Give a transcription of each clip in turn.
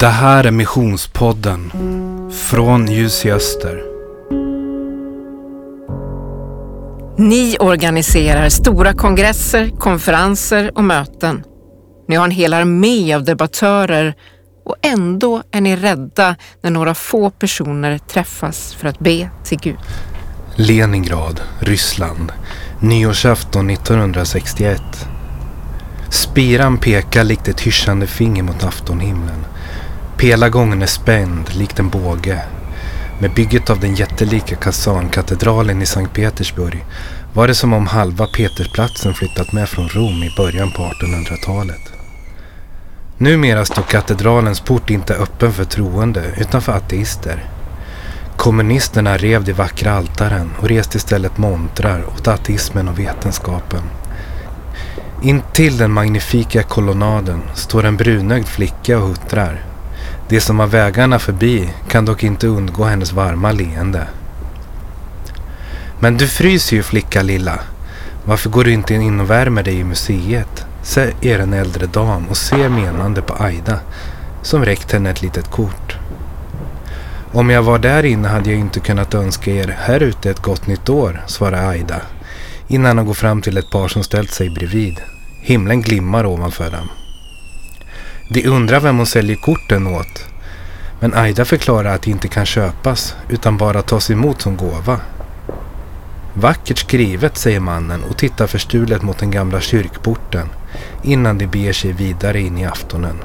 Det här är Missionspodden från Ljus i Öster. Ni organiserar stora kongresser, konferenser och möten. Ni har en hel armé av debattörer och ändå är ni rädda när några få personer träffas för att be till Gud. Leningrad, Ryssland. Nyårsafton 1961. Spiran pekar likt ett hyschande finger mot aftonhimlen. Pelargången är spänd likt en båge. Med bygget av den jättelika Kazankatedralen i Sankt Petersburg var det som om halva Petersplatsen flyttat med från Rom i början på 1800-talet. Numera står katedralens port inte öppen för troende utan för ateister. Kommunisterna rev de vackra altaren och reste istället montrar åt ateismen och vetenskapen. Intill den magnifika kolonnaden står en brunögd flicka och huttrar. De som har vägarna förbi kan dock inte undgå hennes varma leende. Men du fryser ju flicka lilla. Varför går du inte in och värmer dig i museet? Säger en äldre dam och ser menande på Aida som räckt henne ett litet kort. Om jag var där inne hade jag inte kunnat önska er här ute ett gott nytt år, svarar Aida innan hon går fram till ett par som ställt sig bredvid. Himlen glimmar ovanför dem. De undrar vem hon säljer korten åt. Men Aida förklarar att det inte kan köpas utan bara tas emot som gåva. Vackert skrivet, säger mannen och tittar förstulet mot den gamla kyrkporten innan de beger sig vidare in i aftonen.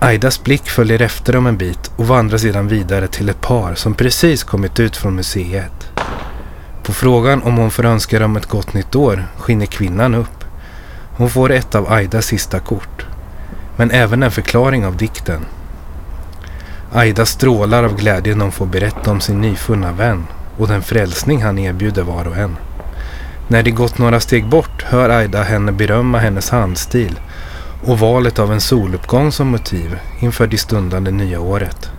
Aidas blick följer efter dem en bit och vandrar sedan vidare till ett par som precis kommit ut från museet. På frågan om hon får önska dem ett gott nytt år skiner kvinnan upp. Hon får ett av Aidas sista kort. Men även en förklaring av dikten. Aida strålar av glädje när hon får berätta om sin nyfunna vän och den frälsning han erbjuder var och en. När de gått några steg bort hör Aida henne berömma hennes handstil och valet av en soluppgång som motiv inför det stundande nya året.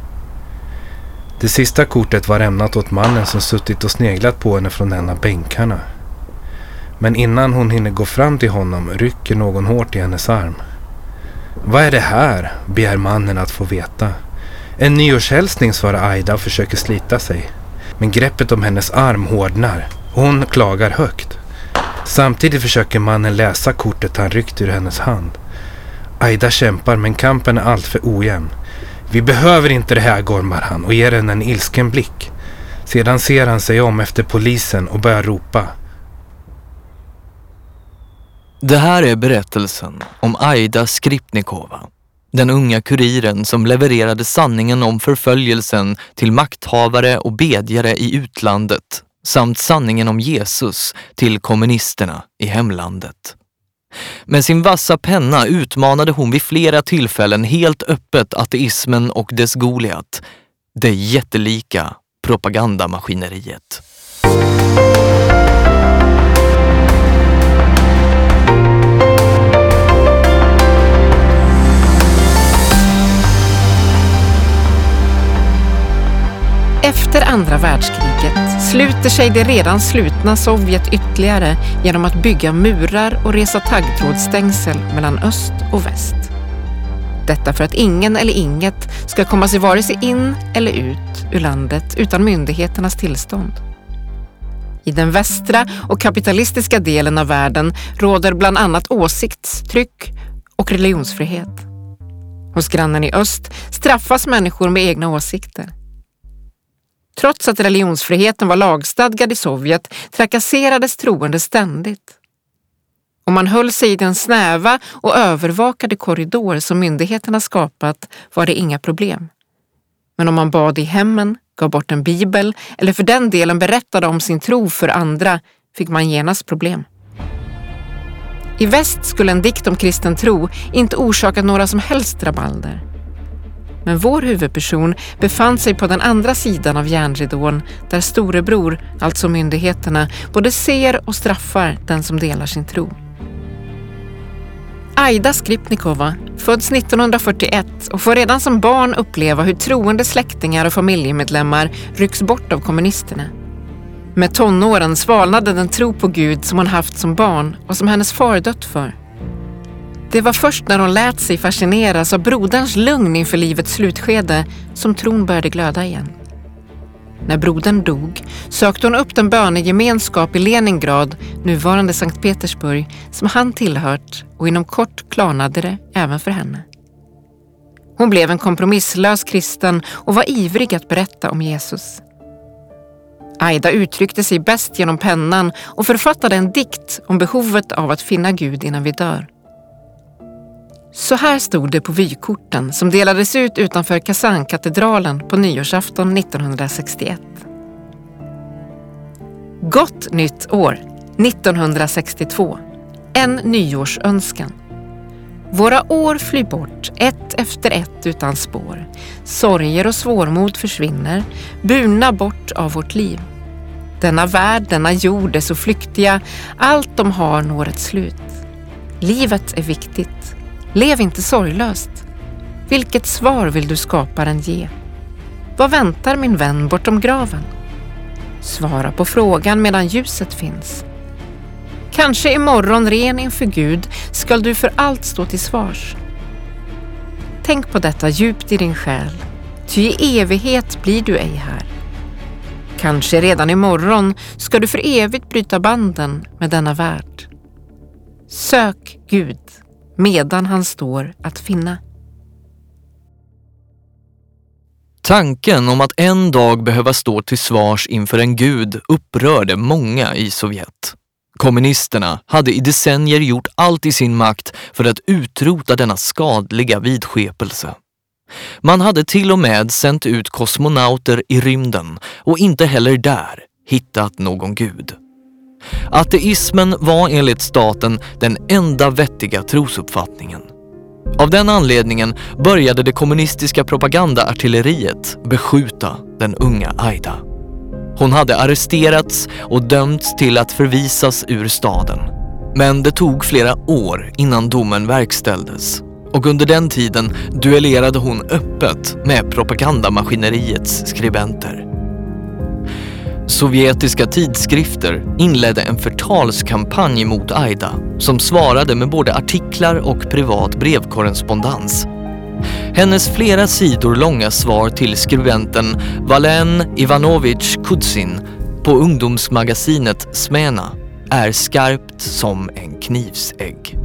Det sista kortet var ämnat åt mannen som suttit och sneglat på henne från en av bänkarna. Men innan hon hinner gå fram till honom rycker någon hårt i hennes arm. Vad är det här? begär mannen att få veta. En nyårshälsning, svarar Aida och försöker slita sig. Men greppet om hennes arm hårdnar hon klagar högt. Samtidigt försöker mannen läsa kortet han ryckt ur hennes hand. Aida kämpar men kampen är alltför ojämn. Vi behöver inte det här, gormar han och ger henne en ilsken blick. Sedan ser han sig om efter polisen och börjar ropa. Det här är berättelsen om Aida Skripnikova. Den unga kuriren som levererade sanningen om förföljelsen till makthavare och bedjare i utlandet samt sanningen om Jesus till kommunisterna i hemlandet. Med sin vassa penna utmanade hon vid flera tillfällen helt öppet ateismen och dess Goliat, det jättelika propagandamaskineriet. Efter andra världskriget sluter sig det redan slutna Sovjet ytterligare genom att bygga murar och resa taggtrådsstängsel mellan öst och väst. Detta för att ingen eller inget ska komma sig vare sig in eller ut ur landet utan myndigheternas tillstånd. I den västra och kapitalistiska delen av världen råder bland annat åsiktstryck och religionsfrihet. Hos grannen i öst straffas människor med egna åsikter. Trots att religionsfriheten var lagstadgad i Sovjet trakasserades troende ständigt. Om man höll sig i den snäva och övervakade korridor som myndigheterna skapat var det inga problem. Men om man bad i hemmen, gav bort en bibel eller för den delen berättade om sin tro för andra fick man genast problem. I väst skulle en dikt om kristen tro inte orsaka några som helst rabalder. Men vår huvudperson befann sig på den andra sidan av järnridån där storebror, alltså myndigheterna, både ser och straffar den som delar sin tro. Aida Skripnikova föds 1941 och får redan som barn uppleva hur troende släktingar och familjemedlemmar rycks bort av kommunisterna. Med tonåren svalnade den tro på Gud som hon haft som barn och som hennes far dött för. Det var först när hon lät sig fascineras av broderns lugn inför livets slutskede som tron började glöda igen. När brodern dog sökte hon upp den bönegemenskap i Leningrad, nuvarande Sankt Petersburg, som han tillhört och inom kort klarnade det även för henne. Hon blev en kompromisslös kristen och var ivrig att berätta om Jesus. Aida uttryckte sig bäst genom pennan och författade en dikt om behovet av att finna Gud innan vi dör. Så här stod det på vykorten som delades ut utanför Kazankatedralen på nyårsafton 1961. Gott nytt år 1962. En nyårsönskan. Våra år flyr bort, ett efter ett utan spår. Sorger och svårmod försvinner, burna bort av vårt liv. Denna värld, denna jord är så flyktiga, allt de har når ett slut. Livet är viktigt. Lev inte sorglöst. Vilket svar vill du skaparen ge? Vad väntar min vän bortom graven? Svara på frågan medan ljuset finns. Kanske imorgon ren inför Gud skall du för allt stå till svars. Tänk på detta djupt i din själ, ty i evighet blir du ej här. Kanske redan imorgon ska du för evigt bryta banden med denna värld. Sök Gud medan han står att finna. Tanken om att en dag behöva stå till svars inför en gud upprörde många i Sovjet. Kommunisterna hade i decennier gjort allt i sin makt för att utrota denna skadliga vidskepelse. Man hade till och med sänt ut kosmonauter i rymden och inte heller där hittat någon gud. Ateismen var enligt staten den enda vettiga trosuppfattningen. Av den anledningen började det kommunistiska propagandaartilleriet beskjuta den unga Aida. Hon hade arresterats och dömts till att förvisas ur staden. Men det tog flera år innan domen verkställdes och under den tiden duellerade hon öppet med propagandamaskineriets skribenter. Sovjetiska tidskrifter inledde en förtalskampanj mot Aida som svarade med både artiklar och privat brevkorrespondens. Hennes flera sidor långa svar till skribenten Valen Ivanovich Kudzin på ungdomsmagasinet Smena är skarpt som en knivsägg.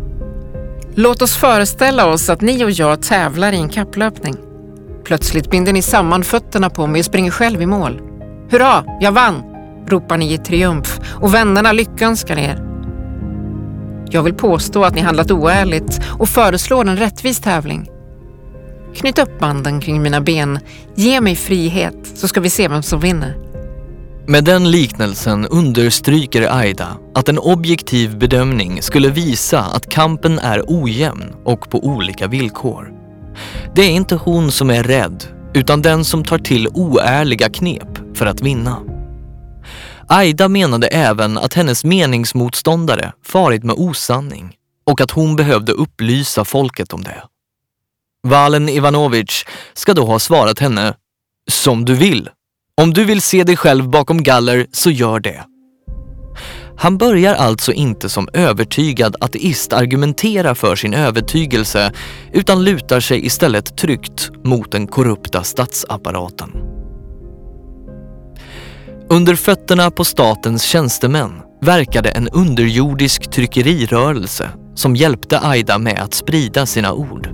Låt oss föreställa oss att ni och jag tävlar i en kapplöpning. Plötsligt binder ni samman fötterna på mig och springer själv i mål. Hurra, jag vann! ropar ni i triumf och vännerna lyckönskar er. Jag vill påstå att ni handlat oärligt och föreslår en rättvis tävling. Knyt upp banden kring mina ben, ge mig frihet så ska vi se vem som vinner. Med den liknelsen understryker Aida att en objektiv bedömning skulle visa att kampen är ojämn och på olika villkor. Det är inte hon som är rädd, utan den som tar till oärliga knep för att vinna. Aida menade även att hennes meningsmotståndare farit med osanning och att hon behövde upplysa folket om det. Valen Ivanovic ska då ha svarat henne “Som du vill. Om du vill se dig själv bakom galler så gör det.” Han börjar alltså inte som övertygad ateist argumentera för sin övertygelse utan lutar sig istället tryggt mot den korrupta statsapparaten. Under fötterna på statens tjänstemän verkade en underjordisk tryckerirörelse som hjälpte Aida med att sprida sina ord.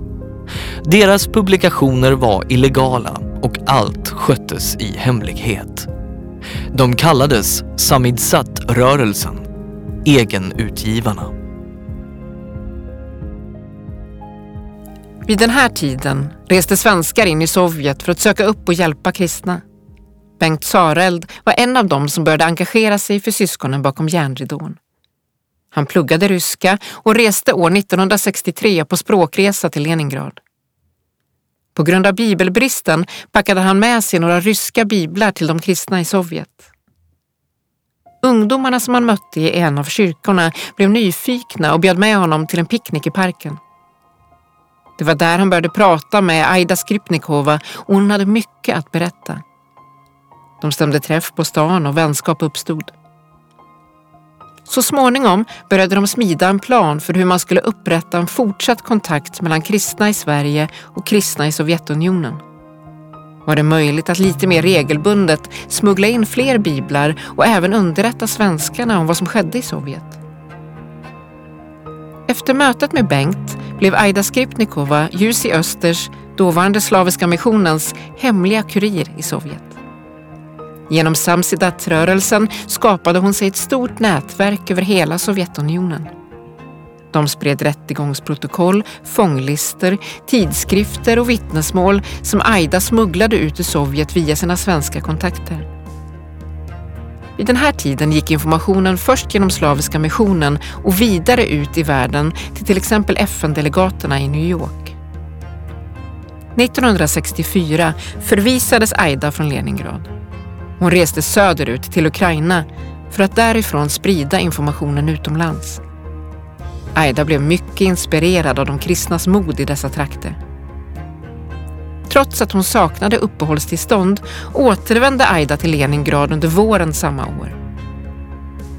Deras publikationer var illegala och allt sköttes i hemlighet. De kallades Samidsat-rörelsen, egenutgivarna. Vid den här tiden reste svenskar in i Sovjet för att söka upp och hjälpa kristna. Bengt Sareld var en av dem som började engagera sig för syskonen bakom järnridån. Han pluggade ryska och reste år 1963 på språkresa till Leningrad. På grund av bibelbristen packade han med sig några ryska biblar till de kristna i Sovjet. Ungdomarna som han mötte i en av kyrkorna blev nyfikna och bjöd med honom till en picknick i parken. Det var där han började prata med Aida Skripnikova och hon hade mycket att berätta. De stämde träff på stan och vänskap uppstod. Så småningom började de smida en plan för hur man skulle upprätta en fortsatt kontakt mellan kristna i Sverige och kristna i Sovjetunionen. Var det möjligt att lite mer regelbundet smuggla in fler biblar och även underrätta svenskarna om vad som skedde i Sovjet? Efter mötet med Bengt blev Aida Skripnikova Jussi Östers, dåvarande Slaviska missionens, hemliga kurir i Sovjet. Genom Samsidat-rörelsen skapade hon sig ett stort nätverk över hela Sovjetunionen. De spred rättegångsprotokoll, fånglister, tidskrifter och vittnesmål som Aida smugglade ut ur Sovjet via sina svenska kontakter. Vid den här tiden gick informationen först genom Slaviska missionen och vidare ut i världen till till exempel FN-delegaterna i New York. 1964 förvisades Aida från Leningrad. Hon reste söderut till Ukraina för att därifrån sprida informationen utomlands. Aida blev mycket inspirerad av de kristnas mod i dessa trakter. Trots att hon saknade uppehållstillstånd återvände Aida till Leningrad under våren samma år.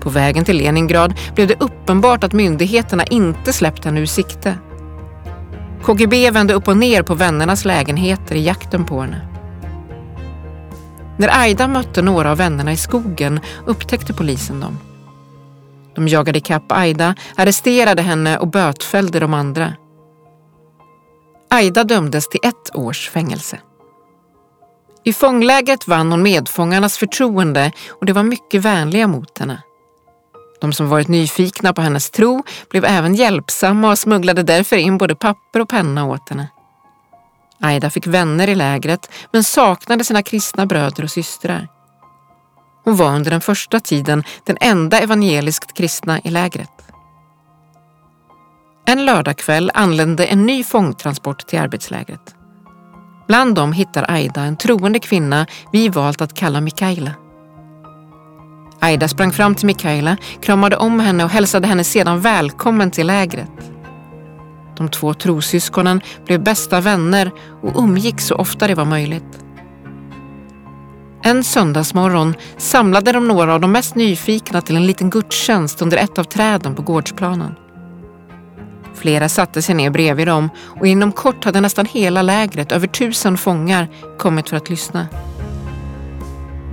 På vägen till Leningrad blev det uppenbart att myndigheterna inte släppt henne ur sikte. KGB vände upp och ner på vännernas lägenheter i jakten på henne. När Aida mötte några av vännerna i skogen upptäckte polisen dem. De jagade ikapp Aida, arresterade henne och bötfällde de andra. Aida dömdes till ett års fängelse. I fånglägret vann hon medfångarnas förtroende och de var mycket vänliga mot henne. De som varit nyfikna på hennes tro blev även hjälpsamma och smugglade därför in både papper och penna åt henne. Aida fick vänner i lägret men saknade sina kristna bröder och systrar. Hon var under den första tiden den enda evangeliskt kristna i lägret. En lördagkväll anlände en ny fångtransport till arbetslägret. Bland dem hittar Aida en troende kvinna vi valt att kalla Mikaela. Aida sprang fram till Mikaela, kramade om henne och hälsade henne sedan välkommen till lägret. De två trossyskonen blev bästa vänner och umgicks så ofta det var möjligt. En söndagsmorgon samlade de några av de mest nyfikna till en liten gudstjänst under ett av träden på gårdsplanen. Flera satte sig ner bredvid dem och inom kort hade nästan hela lägret, över tusen fångar, kommit för att lyssna.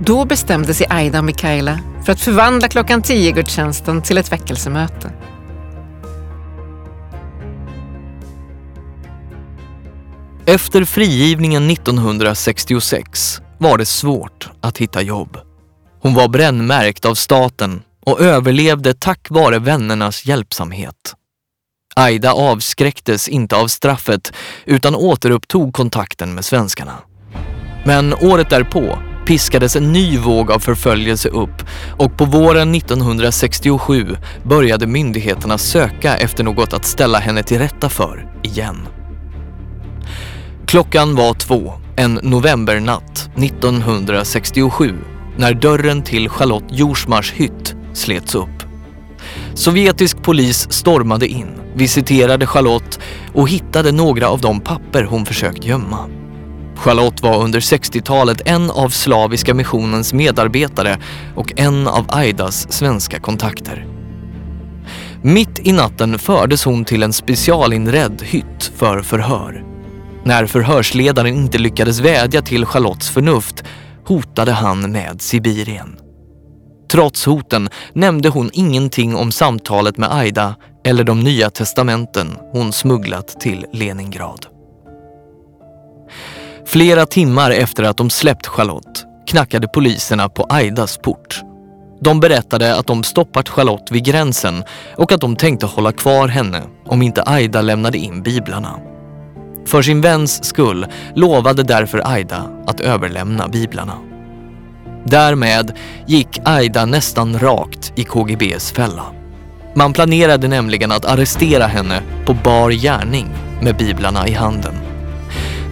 Då bestämde sig Aida och Mikaela för att förvandla klockan tio gudstjänsten till ett väckelsemöte. Efter frigivningen 1966 var det svårt att hitta jobb. Hon var brännmärkt av staten och överlevde tack vare vännernas hjälpsamhet. Aida avskräcktes inte av straffet utan återupptog kontakten med svenskarna. Men året därpå piskades en ny våg av förföljelse upp och på våren 1967 började myndigheterna söka efter något att ställa henne till rätta för igen. Klockan var två en novembernatt 1967 när dörren till Charlotte Jorsmars hytt slets upp. Sovjetisk polis stormade in, visiterade Charlotte och hittade några av de papper hon försökt gömma. Charlotte var under 60-talet en av Slaviska missionens medarbetare och en av Aidas svenska kontakter. Mitt i natten fördes hon till en specialinredd hytt för förhör. När förhörsledaren inte lyckades vädja till Charlottes förnuft hotade han med Sibirien. Trots hoten nämnde hon ingenting om samtalet med Aida eller de nya testamenten hon smugglat till Leningrad. Flera timmar efter att de släppt Charlotte knackade poliserna på Aidas port. De berättade att de stoppat Charlotte vid gränsen och att de tänkte hålla kvar henne om inte Aida lämnade in biblarna. För sin väns skull lovade därför Aida att överlämna biblarna. Därmed gick Aida nästan rakt i KGBs fälla. Man planerade nämligen att arrestera henne på bar gärning med biblarna i handen.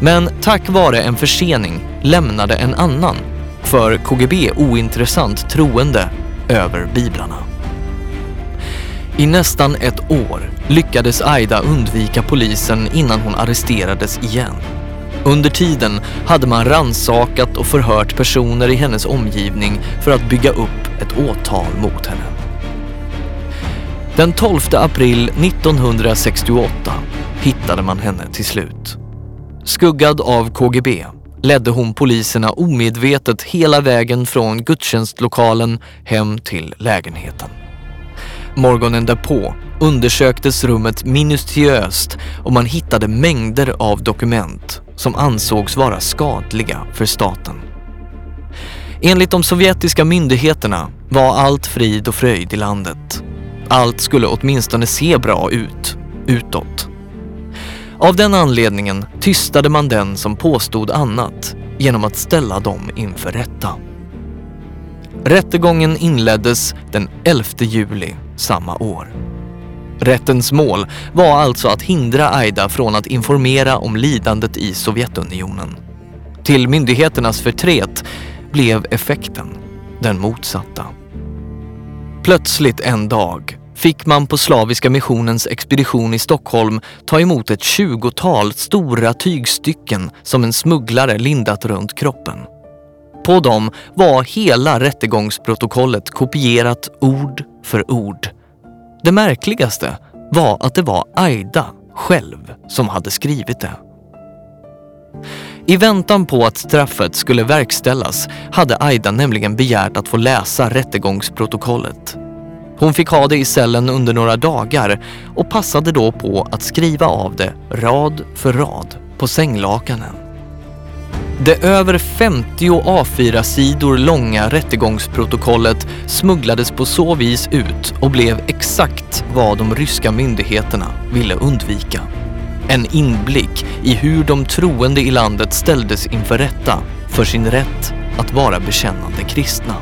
Men tack vare en försening lämnade en annan, för KGB ointressant troende, över biblarna. I nästan ett år lyckades Aida undvika polisen innan hon arresterades igen. Under tiden hade man ransakat och förhört personer i hennes omgivning för att bygga upp ett åtal mot henne. Den 12 april 1968 hittade man henne till slut. Skuggad av KGB ledde hon poliserna omedvetet hela vägen från gudstjänstlokalen hem till lägenheten. Morgonen därpå undersöktes rummet minutiöst och man hittade mängder av dokument som ansågs vara skadliga för staten. Enligt de sovjetiska myndigheterna var allt frid och fröjd i landet. Allt skulle åtminstone se bra ut, utåt. Av den anledningen tystade man den som påstod annat genom att ställa dem inför rätta. Rättegången inleddes den 11 juli samma år. Rättens mål var alltså att hindra Aida från att informera om lidandet i Sovjetunionen. Till myndigheternas förtret blev effekten den motsatta. Plötsligt en dag fick man på Slaviska missionens expedition i Stockholm ta emot ett tjugotal stora tygstycken som en smugglare lindat runt kroppen. På dem var hela rättegångsprotokollet kopierat ord för ord. Det märkligaste var att det var Aida själv som hade skrivit det. I väntan på att straffet skulle verkställas hade Aida nämligen begärt att få läsa rättegångsprotokollet. Hon fick ha det i cellen under några dagar och passade då på att skriva av det rad för rad på sänglakanen. Det över 50 A4-sidor långa rättegångsprotokollet smugglades på så vis ut och blev exakt vad de ryska myndigheterna ville undvika. En inblick i hur de troende i landet ställdes inför rätta för sin rätt att vara bekännande kristna.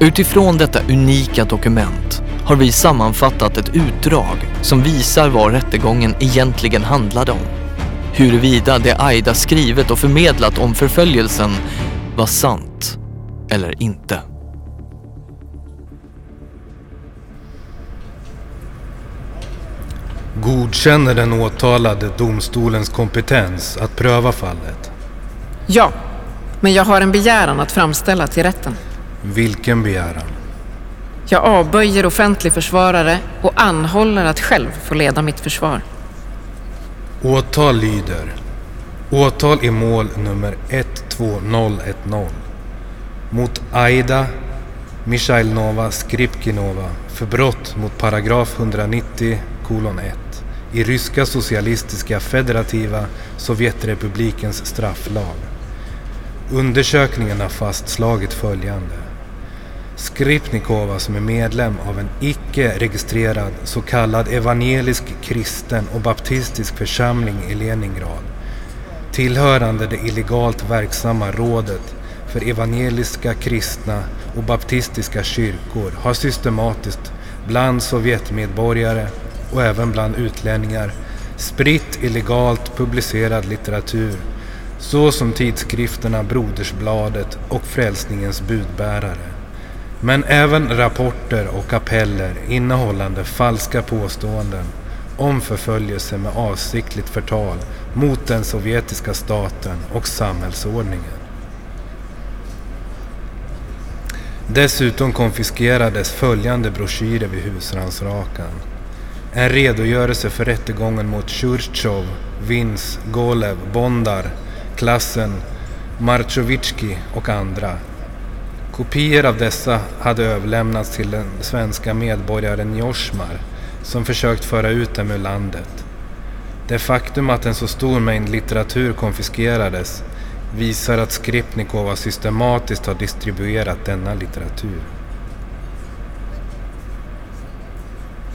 Utifrån detta unika dokument har vi sammanfattat ett utdrag som visar vad rättegången egentligen handlade om. Huruvida det Aida skrivit och förmedlat om förföljelsen var sant eller inte. Godkänner den åtalade domstolens kompetens att pröva fallet? Ja, men jag har en begäran att framställa till rätten. Vilken begäran? Jag avböjer offentlig försvarare och anhåller att själv få leda mitt försvar. Åtal lyder. Åtal i mål nummer 12010 mot Aida Michailnova Skripkinova för brott mot paragraf 190 kolon 1 i Ryska socialistiska federativa Sovjetrepublikens strafflag. Undersökningen har fastslagit följande. Skripnikova som är medlem av en icke-registrerad så kallad evangelisk kristen och baptistisk församling i Leningrad tillhörande det illegalt verksamma rådet för evangeliska kristna och baptistiska kyrkor har systematiskt bland Sovjetmedborgare och även bland utlänningar spritt illegalt publicerad litteratur såsom tidskrifterna Brodersbladet och Frälsningens budbärare. Men även rapporter och appeller innehållande falska påståenden om förföljelse med avsiktligt förtal mot den sovjetiska staten och samhällsordningen. Dessutom konfiskerades följande broschyrer vid husrannsakan. En redogörelse för rättegången mot Tjurtjov, Vins, Golev, Bondar, klassen Marchovitski och andra Kopior av dessa hade överlämnats till den svenska medborgaren Joshmar som försökt föra ut dem ur landet. Det faktum att en så stor mängd litteratur konfiskerades visar att Skripnikova systematiskt har distribuerat denna litteratur.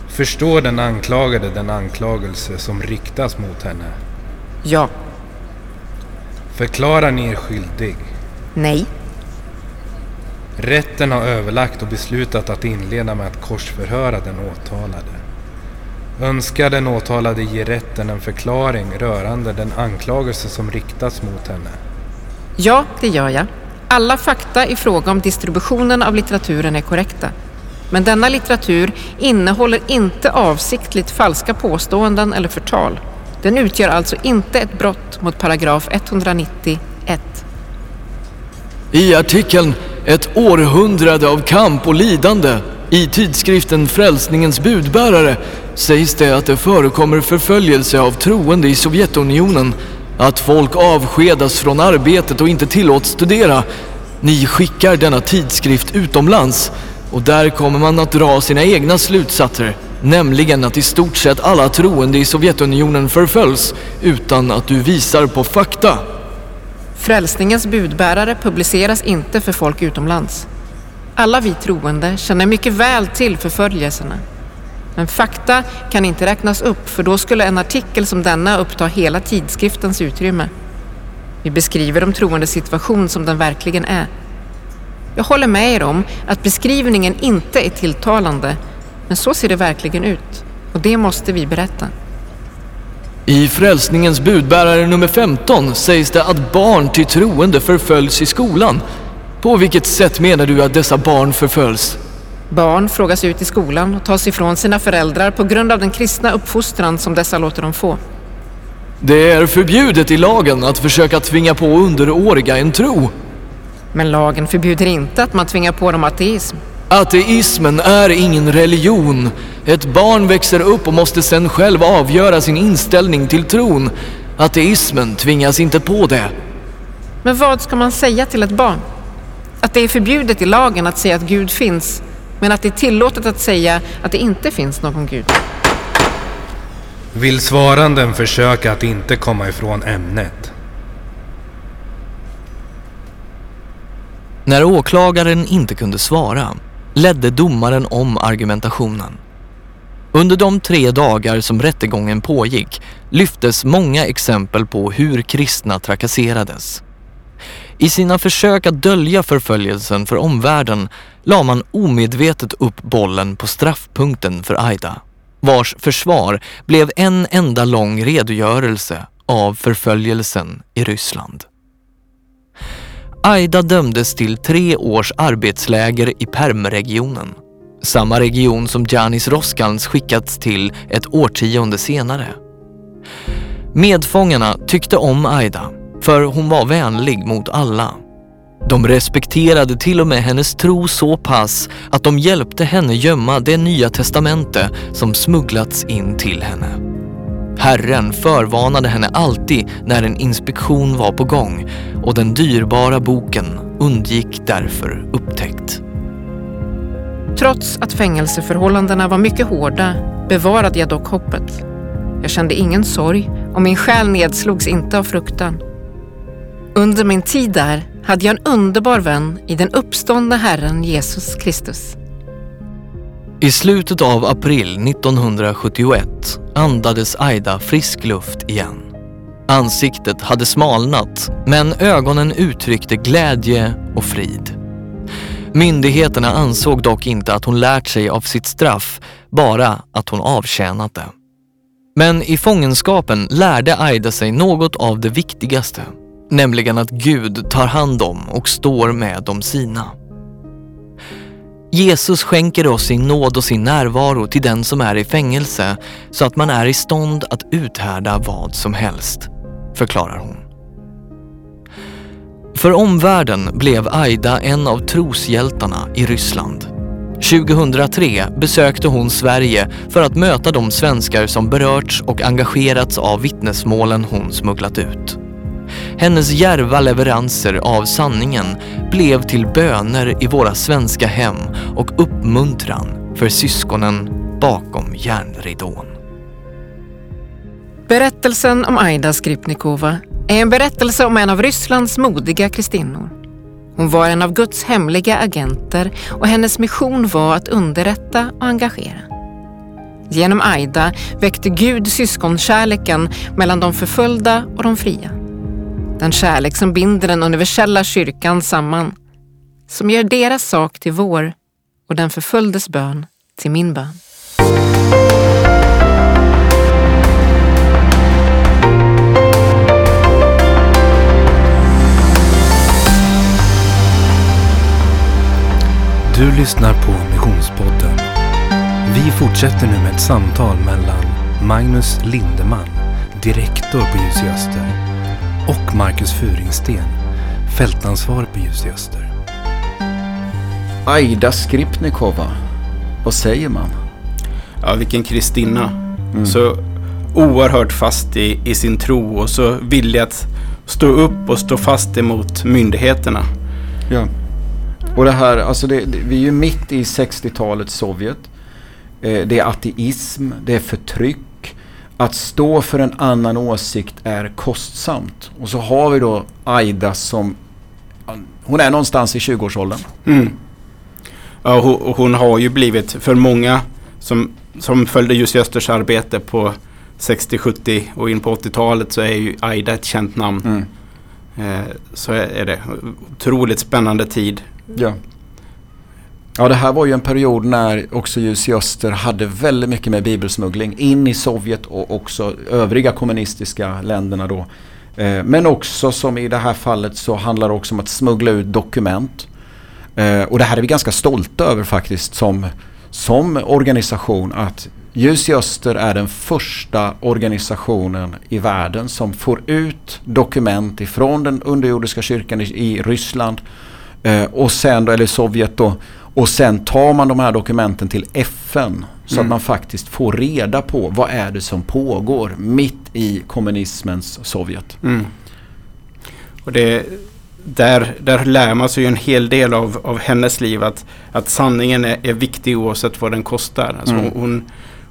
Förstår den anklagade den anklagelse som riktas mot henne? Ja. Förklarar ni er skyldig? Nej. Rätten har överlagt och beslutat att inleda med att korsförhöra den åtalade. Önskar den åtalade ge rätten en förklaring rörande den anklagelse som riktats mot henne? Ja, det gör jag. Alla fakta i fråga om distributionen av litteraturen är korrekta. Men denna litteratur innehåller inte avsiktligt falska påståenden eller förtal. Den utgör alltså inte ett brott mot paragraf 190.1. I artikeln Ett århundrade av kamp och lidande I tidskriften Frälsningens budbärare sägs det att det förekommer förföljelse av troende i Sovjetunionen, att folk avskedas från arbetet och inte tillåts studera. Ni skickar denna tidskrift utomlands och där kommer man att dra sina egna slutsatser, nämligen att i stort sett alla troende i Sovjetunionen förföljs utan att du visar på fakta. Frälsningens budbärare publiceras inte för folk utomlands. Alla vi troende känner mycket väl till förföljelserna. Men fakta kan inte räknas upp för då skulle en artikel som denna uppta hela tidskriftens utrymme. Vi beskriver de troendes situation som den verkligen är. Jag håller med er om att beskrivningen inte är tilltalande, men så ser det verkligen ut. Och det måste vi berätta. I Frälsningens budbärare nummer 15 sägs det att barn till troende förföljs i skolan. På vilket sätt menar du att dessa barn förföljs? Barn frågas ut i skolan och tas ifrån sina föräldrar på grund av den kristna uppfostran som dessa låter dem få. Det är förbjudet i lagen att försöka tvinga på underåriga en tro. Men lagen förbjuder inte att man tvingar på dem ateism. Ateismen är ingen religion. Ett barn växer upp och måste sen själv avgöra sin inställning till tron. Ateismen tvingas inte på det. Men vad ska man säga till ett barn? Att det är förbjudet i lagen att säga att Gud finns, men att det är tillåtet att säga att det inte finns någon Gud. Vill svaranden försöka att inte komma ifrån ämnet? När åklagaren inte kunde svara ledde domaren om argumentationen. Under de tre dagar som rättegången pågick lyftes många exempel på hur kristna trakasserades. I sina försök att dölja förföljelsen för omvärlden la man omedvetet upp bollen på straffpunkten för Aida, vars försvar blev en enda lång redogörelse av förföljelsen i Ryssland. Aida dömdes till tre års arbetsläger i Permregionen. Samma region som Janis Roskans skickats till ett årtionde senare. Medfångarna tyckte om Aida för hon var vänlig mot alla. De respekterade till och med hennes tro så pass att de hjälpte henne gömma det nya testamente som smugglats in till henne. Herren förvarnade henne alltid när en inspektion var på gång och den dyrbara boken undgick därför upptäckt. Trots att fängelseförhållandena var mycket hårda bevarade jag dock hoppet. Jag kände ingen sorg och min själ nedslogs inte av fruktan. Under min tid där hade jag en underbar vän i den uppståndne Herren Jesus Kristus. I slutet av april 1971 andades Aida frisk luft igen. Ansiktet hade smalnat men ögonen uttryckte glädje och frid. Myndigheterna ansåg dock inte att hon lärt sig av sitt straff, bara att hon avtjänat det. Men i fångenskapen lärde Aida sig något av det viktigaste, nämligen att Gud tar hand om och står med de sina. Jesus skänker oss sin nåd och sin närvaro till den som är i fängelse så att man är i stånd att uthärda vad som helst, förklarar hon. För omvärlden blev Aida en av troshjältarna i Ryssland. 2003 besökte hon Sverige för att möta de svenskar som berörts och engagerats av vittnesmålen hon smugglat ut. Hennes järva leveranser av sanningen blev till böner i våra svenska hem och uppmuntran för syskonen bakom järnridån. Berättelsen om Aida Skripnikova är en berättelse om en av Rysslands modiga kristinnor. Hon var en av Guds hemliga agenter och hennes mission var att underrätta och engagera. Genom Aida väckte Gud syskonkärleken mellan de förföljda och de fria. Den kärlek som binder den universella kyrkan samman. Som gör deras sak till vår och den förföljdes bön till min bön. Du lyssnar på Missionspodden. Vi fortsätter nu med ett samtal mellan Magnus Lindeman, direktor på Ljus i Öster, och Marcus Furingsten, fältansvarig på Ljus i Öster. Aida Skripnikova, vad säger man? Ja, vilken kristinna. Mm. Så oerhört fast i, i sin tro och så villig att stå upp och stå fast emot myndigheterna. Ja. Och det här, alltså det, det, vi är ju mitt i 60-talets Sovjet. Eh, det är ateism, det är förtryck. Att stå för en annan åsikt är kostsamt. Och så har vi då Aida som, hon är någonstans i 20-årsåldern. Mm. Ja, hon, hon, har ju blivit, för många som, som följde just Östers arbete på 60, 70 och in på 80-talet så är ju Aida ett känt namn. Mm. Eh, så är det. Otroligt spännande tid. Ja. Ja, det här var ju en period när också Ljus i Öster hade väldigt mycket med bibelsmuggling in i Sovjet och också övriga kommunistiska länderna då. Eh, men också som i det här fallet så handlar det också om att smuggla ut dokument. Eh, och det här är vi ganska stolta över faktiskt som, som organisation att Ljus i Öster är den första organisationen i världen som får ut dokument ifrån den underjordiska kyrkan i, Ryssland eh, och sen då, eller Sovjet då. Och sen tar man de här dokumenten till FN så mm. att man faktiskt får reda på vad är det som pågår mitt i kommunismens Sovjet. Mm. Och det, där, där lär man sig en hel del av, av hennes liv att, att sanningen är, är viktig oavsett vad den kostar. Alltså mm. hon,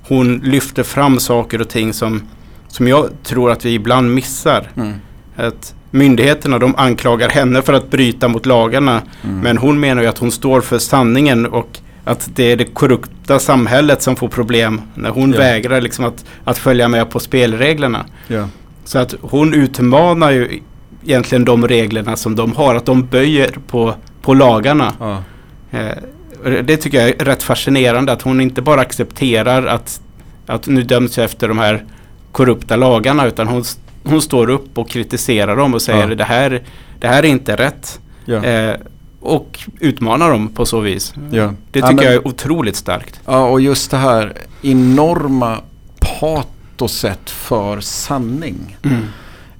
hon lyfter fram saker och ting som, som jag tror att vi ibland missar. Mm. Att myndigheterna de anklagar henne för att bryta mot lagarna. Mm. Men hon menar ju att hon står för sanningen och att det är det korrupta samhället som får problem när hon ja. vägrar liksom att, att följa med på spelreglerna. Ja. Så att hon utmanar ju egentligen de reglerna som de har, att de böjer på, på lagarna. Ja. Eh, det tycker jag är rätt fascinerande att hon inte bara accepterar att, att nu döms jag efter de här korrupta lagarna utan hon, hon står upp och kritiserar dem och säger ja. det, här, det här är inte rätt. Ja. Eh, och utmanar dem på så vis. Ja. Det tycker men, jag är otroligt starkt. Ja, och just det här enorma patoset för sanning. Mm.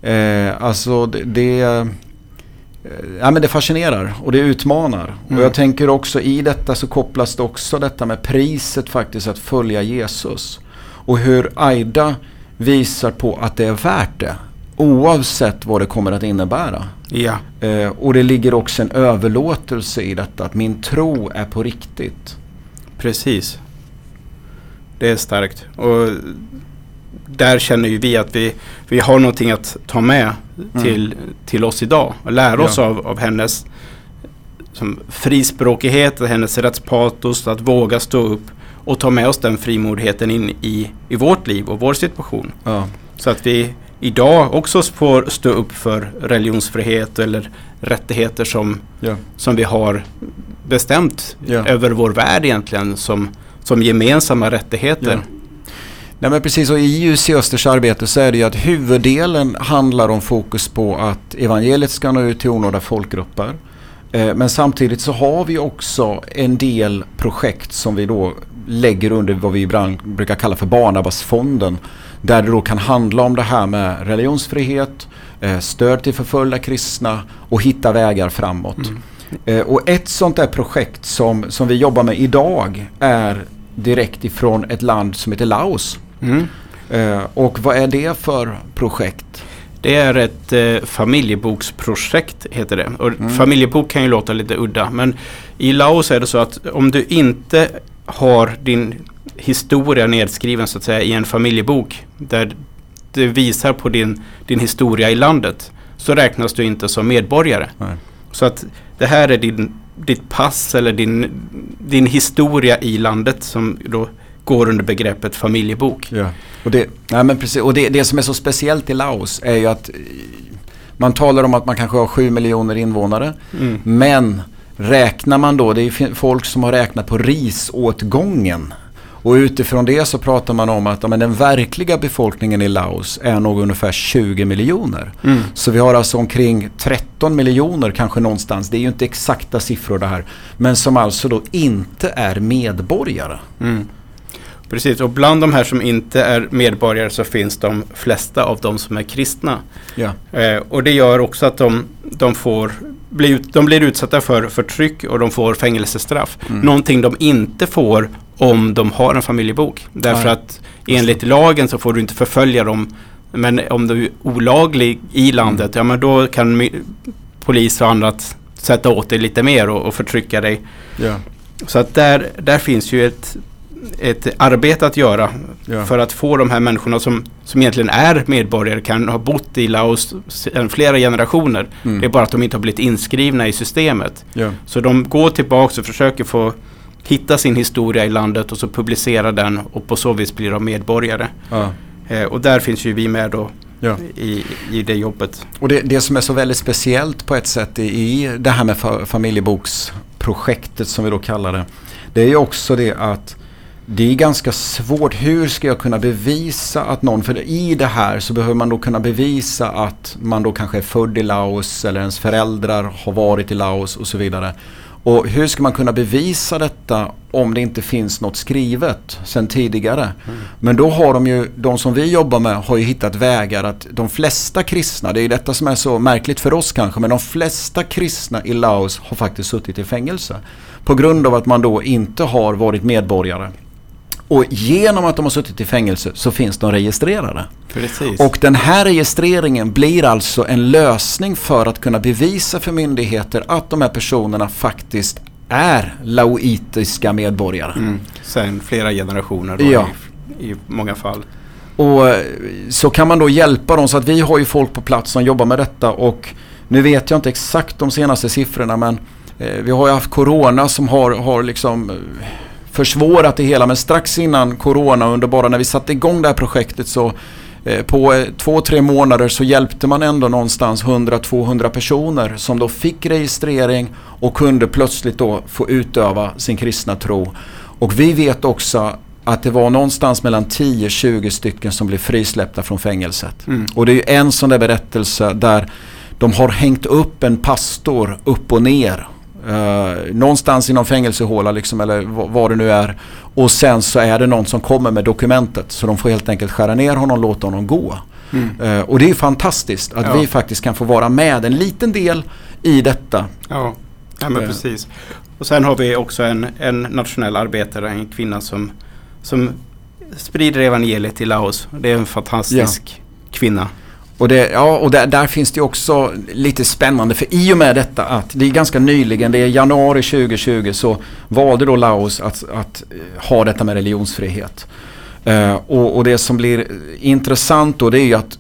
Eh, alltså det, det Eh, ja, men det fascinerar och det utmanar. Mm. Och jag tänker också i detta så kopplas det också detta med priset faktiskt att följa Jesus. Och hur Aida visar på att det är värt det. Oavsett vad det kommer att innebära. Ja. Eh, och det ligger också en överlåtelse i detta. Att min tro är på riktigt. Precis. Det är starkt. Och där känner ju vi att vi, vi har någonting att ta med mm. till, till oss idag och lära oss ja. av, av hennes som frispråkighet, hennes rättspatos, att våga stå upp och ta med oss den frimodigheten in i, i vårt liv och vår situation. Ja. Så att vi idag också får stå upp för religionsfrihet eller rättigheter som, ja. som vi har bestämt ja. över vår värld egentligen som, som gemensamma rättigheter. Nej men precis och i UC Östers arbete så är det ju att huvuddelen handlar om fokus på att evangeliet ska nå ut till onådda folkgrupper. Eh, men samtidigt så har vi också en del projekt som vi då lägger under vad vi ibland brukar kalla för Barnabasfonden. Där det då kan handla om det här med religionsfrihet, eh, stöd till förföljda kristna och hitta vägar framåt. Mm. Eh, och ett sånt där projekt som, som vi jobbar med idag är direkt ifrån ett land som heter Laos. Mm. Eh, och vad är det för projekt? Det är ett eh, familjeboksprojekt heter det. Och mm. Familjebok kan ju låta lite udda men i Laos är det så att om du inte har din historia nedskriven så att säga i en familjebok där det visar på din, din historia i landet så räknas du inte som medborgare. Nej. Så att det här är din, ditt pass eller din, din historia i landet som då går under begreppet familjebok. Ja. Och, det, nej men precis, och det, det som är så speciellt i Laos är ju att man talar om att man kanske har 7 miljoner invånare. Mm. Men räknar man då, det är folk som har räknat på risåtgången. Och utifrån det så pratar man om att ja, men den verkliga befolkningen i Laos är nog ungefär 20 miljoner. Mm. Så vi har alltså omkring 13 miljoner kanske någonstans. Det är ju inte exakta siffror det här. Men som alltså då inte är medborgare. Mm. Precis, och bland de här som inte är medborgare så finns de flesta av de som är kristna. Ja. Eh, och det gör också att de, de, får, bli, de blir utsatta för förtryck och de får fängelsestraff. Mm. Någonting de inte får om de har en familjebok. Därför Ja. att enligt lagen så får du inte förfölja dem. Men om du är olaglig i landet, ja men då kan polis och annat sätta åt dig lite mer och, och förtrycka dig. Ja. Så att där, där finns ju ett, ett arbete att göra Ja. för att få de här människorna som, som egentligen är medborgare, kan ha bott i Laos sedan flera generationer. Mm. Det är bara att de inte har blivit inskrivna i systemet. Ja. Så de går tillbaka och försöker få hitta sin historia i landet och så publicera den och på så vis blir de medborgare. Ja. Eh, och där finns ju vi med då Ja. i, i det jobbet. Och det, det som är så väldigt speciellt på ett sätt i, i det här med fa, familjeboksprojektet som vi då kallar det. Det är ju också det att det är ganska svårt. Hur ska jag kunna bevisa att någon, för i det här så behöver man då kunna bevisa att man då kanske är född i Laos eller ens föräldrar har varit i Laos och så vidare. Och hur ska man kunna bevisa detta om det inte finns något skrivet sedan tidigare? Men då har de ju, de som vi jobbar med har ju hittat vägar att de flesta kristna, det är ju detta som är så märkligt för oss kanske, men de flesta kristna i Laos har faktiskt suttit i fängelse. På grund av att man då inte har varit medborgare. Och genom att de har suttit i fängelse så finns de registrerade. Precis. Och den här registreringen blir alltså en lösning för att kunna bevisa för myndigheter att de här personerna faktiskt är laoitiska medborgare. mm. Sen flera generationer då Ja. i, i många fall. Och så kan man då hjälpa dem så att vi har ju folk på plats som jobbar med detta och nu vet jag inte exakt de senaste siffrorna men eh, vi har ju haft Corona som har, har liksom eh, försvårat det hela men strax innan Corona under bara när vi satte igång det här projektet så eh, på eh, två, tre månader så hjälpte man ändå någonstans 100-200 personer som då fick registrering och kunde plötsligt då få utöva sin kristna tro. Och vi vet också att det var någonstans mellan 10-20 stycken som blev frisläppta från fängelset. Mm. Och det är ju en sån där berättelse där de har hängt upp en pastor upp och ner. Uh, någonstans i någon fängelsehåla liksom, eller vad, det nu är. Och sen så är det någon som kommer med dokumentet. Så de får helt enkelt skära ner honom och låta honom gå. Mm. Eh, och det är fantastiskt att Ja. vi faktiskt kan få vara med en liten del i detta. Ja, ja men Eh. precis. Och sen har vi också en, en nationell arbetare, en kvinna som, som sprider evangeliet i Laos. Det är en fantastisk kvinna. Och, det, ja, och där, där finns det också lite spännande för i och med detta att det är ganska nyligen, det är januari 2020 så valde då Laos att, att eh, ha detta med religionsfrihet. Eh, och, och det som blir intressant då det är ju att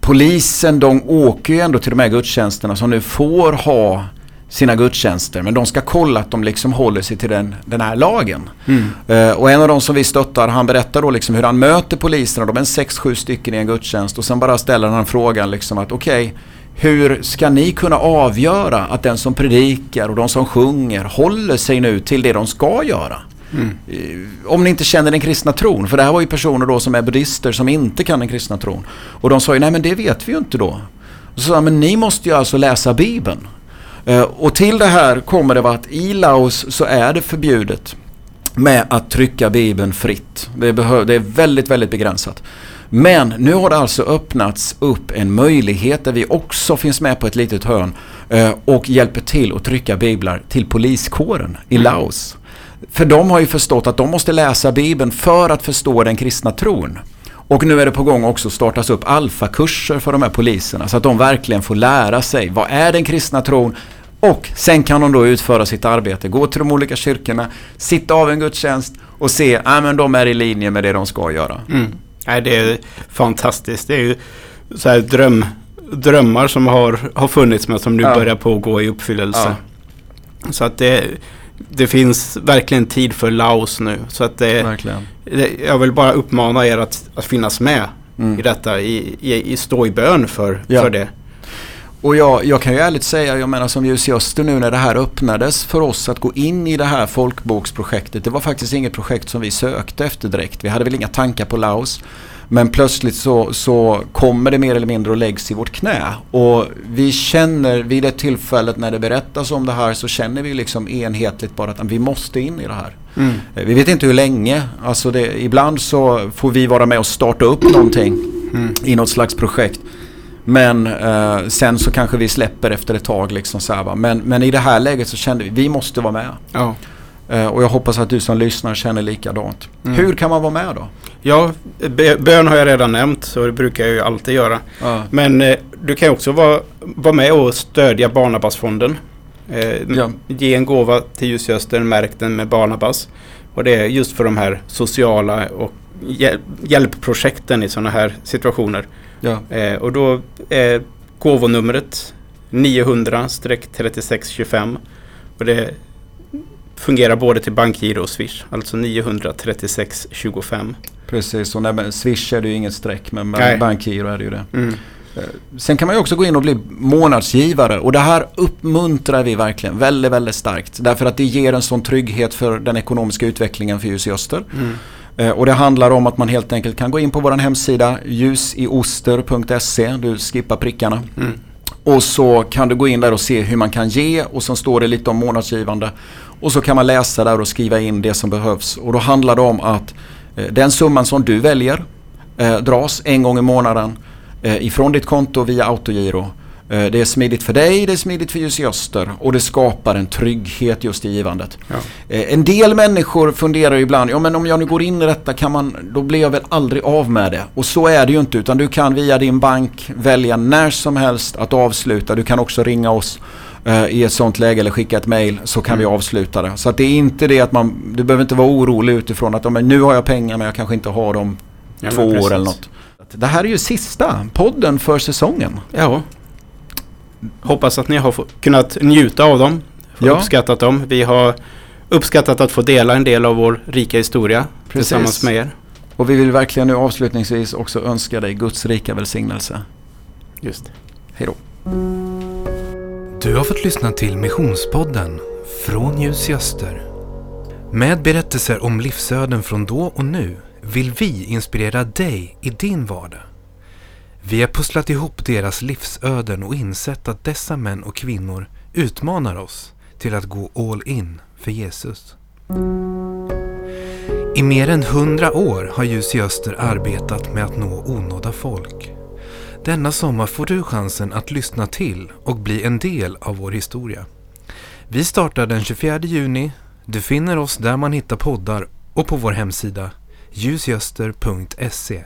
polisen de åker ju ändå till de här gudstjänsterna som nu får ha sina gudstjänster men de ska kolla att de liksom håller sig till den, den här lagen. Mm. Eh, och en av de som vi stöttar, han berättar då liksom hur han möter poliserna, de är en sex, sju stycken i en gudstjänst och sen bara ställer han frågan liksom att okej, hur ska ni kunna avgöra att den som predikar och de som sjunger håller sig nu till det de ska göra? Mm. Eh, Om ni inte känner den kristna tron, för det här var ju personer då som är buddhister som inte kan den kristna tron. Och de sa ju, nej men det vet vi ju inte då. Och så sa han, men ni måste ju alltså läsa Bibeln. Eh, Och till det här kommer det att i Laos så är det förbjudet med att trycka Bibeln fritt. Det, behö- det är väldigt, väldigt begränsat. Men nu har det alltså öppnats upp en möjlighet där vi också finns med på ett litet hörn eh, och hjälper till att trycka biblar till poliskåren i Laos. För de har ju förstått att de måste läsa Bibeln för att förstå den kristna tron. Och nu är det på gång också att startas upp alfakurser för de här poliserna så att de verkligen får lära sig vad är den kristna tron och sen kan de då utföra sitt arbete, gå till de olika kyrkorna, sitta av en gudstjänst och se att ah, men de är i linje med det de ska göra. Mm. Nej, det är fantastiskt. Det är ju så här dröm, drömmar som har, har funnits men som nu Ja. börjar på att gå i uppfyllelse. Så att det, det finns verkligen tid för Laos nu. Så att det, det, jag vill bara uppmana er att, att finnas med Mm. i detta, i, i, i stå i bön för, Ja. för det. Och jag, jag kan ju ärligt säga, jag menar som Ljus i Öster nu när det här öppnades för oss att gå in i det här folkboksprojektet. Det var faktiskt inget projekt som vi sökte efter direkt. Vi hade väl inga tankar på Laos. Men plötsligt så, så kommer det mer eller mindre och läggs i vårt knä. Och vi känner vid det tillfället när det berättas om det här så känner vi liksom enhetligt bara att vi måste in i det här. Mm. Eh, Vi vet inte hur länge. Alltså det, ibland så får vi vara med och starta upp någonting Mm. i något slags projekt. Men eh, sen så kanske vi släpper efter ett tag. Liksom så här? Men, men i det här läget så kände vi vi måste vara med. Ja. Eh, och jag hoppas att du som lyssnar känner likadant. Mm. Hur kan man vara med då? Ja, bön har jag redan nämnt så det brukar jag ju alltid göra. Ja. Men eh, du kan också vara, vara med och stödja Barnabasfonden. Eh, Ja. Ge en gåva till Ljusöster, märk den med Barnabas. Och det är just för de här sociala och hjäl- hjälpprojekten i sådana här situationer. Ja. Eh, och då är gåvonumret 900-3625. Och det fungerar både till bankgiro och swish. Alltså 93625. Precis, och när, Swish är det ju inget streck men Nej. bankgiro är det ju det. Mm. Sen kan man ju också gå in och bli månadsgivare och det här uppmuntrar vi verkligen väldigt, väldigt starkt. Därför att det ger en sån trygghet för den ekonomiska utvecklingen för Ljus i Öster. Mm. Eh, Och det handlar om att man helt enkelt kan gå in på vår hemsida ljusioster.se, du skippar prickarna. Mm. Och så kan du gå in där och se hur man kan ge och sen står det lite om månadsgivande. Och så kan man läsa där och skriva in det som behövs. Och då handlar det om att eh, den summan som du väljer eh, dras en gång i månaden eh, ifrån ditt konto via autogiro. Eh, det är smidigt för dig, det är smidigt för Ljus i Öster och det skapar en trygghet just i givandet. Ja. En del människor funderar ibland, ja men om jag nu går in i detta kan man, då blir jag väl aldrig av med det. Och så är det ju inte utan du kan via din bank välja när som helst att avsluta. Du kan också ringa oss eh, i ett sånt läge eller skicka ett mail så kan vi avsluta det. Så att det är inte det att man, du behöver inte vara orolig utifrån att men nu har jag pengar men jag kanske inte har dem Ja, två år precis. eller något. Det här är ju sista podden för säsongen. Ja. Hoppas att ni har få- kunnat njuta av dem. Ja. Uppskattat dem. Vi har uppskattat att få dela en del av vår rika historia tillsammans med er. Och vi vill verkligen nu avslutningsvis också önska dig Guds rika välsignelse. Just. Hej då. Du har fått lyssna till Missionspodden från Ljus i Öster. Med berättelser om livsöden från då och nu vill vi inspirera dig i din vardag. Vi har pusslat ihop deras livsöden och insett att dessa män och kvinnor utmanar oss till att gå all in för Jesus. I mer än hundra år har Ljus i Öster arbetat med att nå onådda folk. Denna sommar får du chansen att lyssna till och bli en del av vår historia. Vi startar den 24 juni. Du finner oss där man hittar poddar och på vår hemsida ljusgöster.se.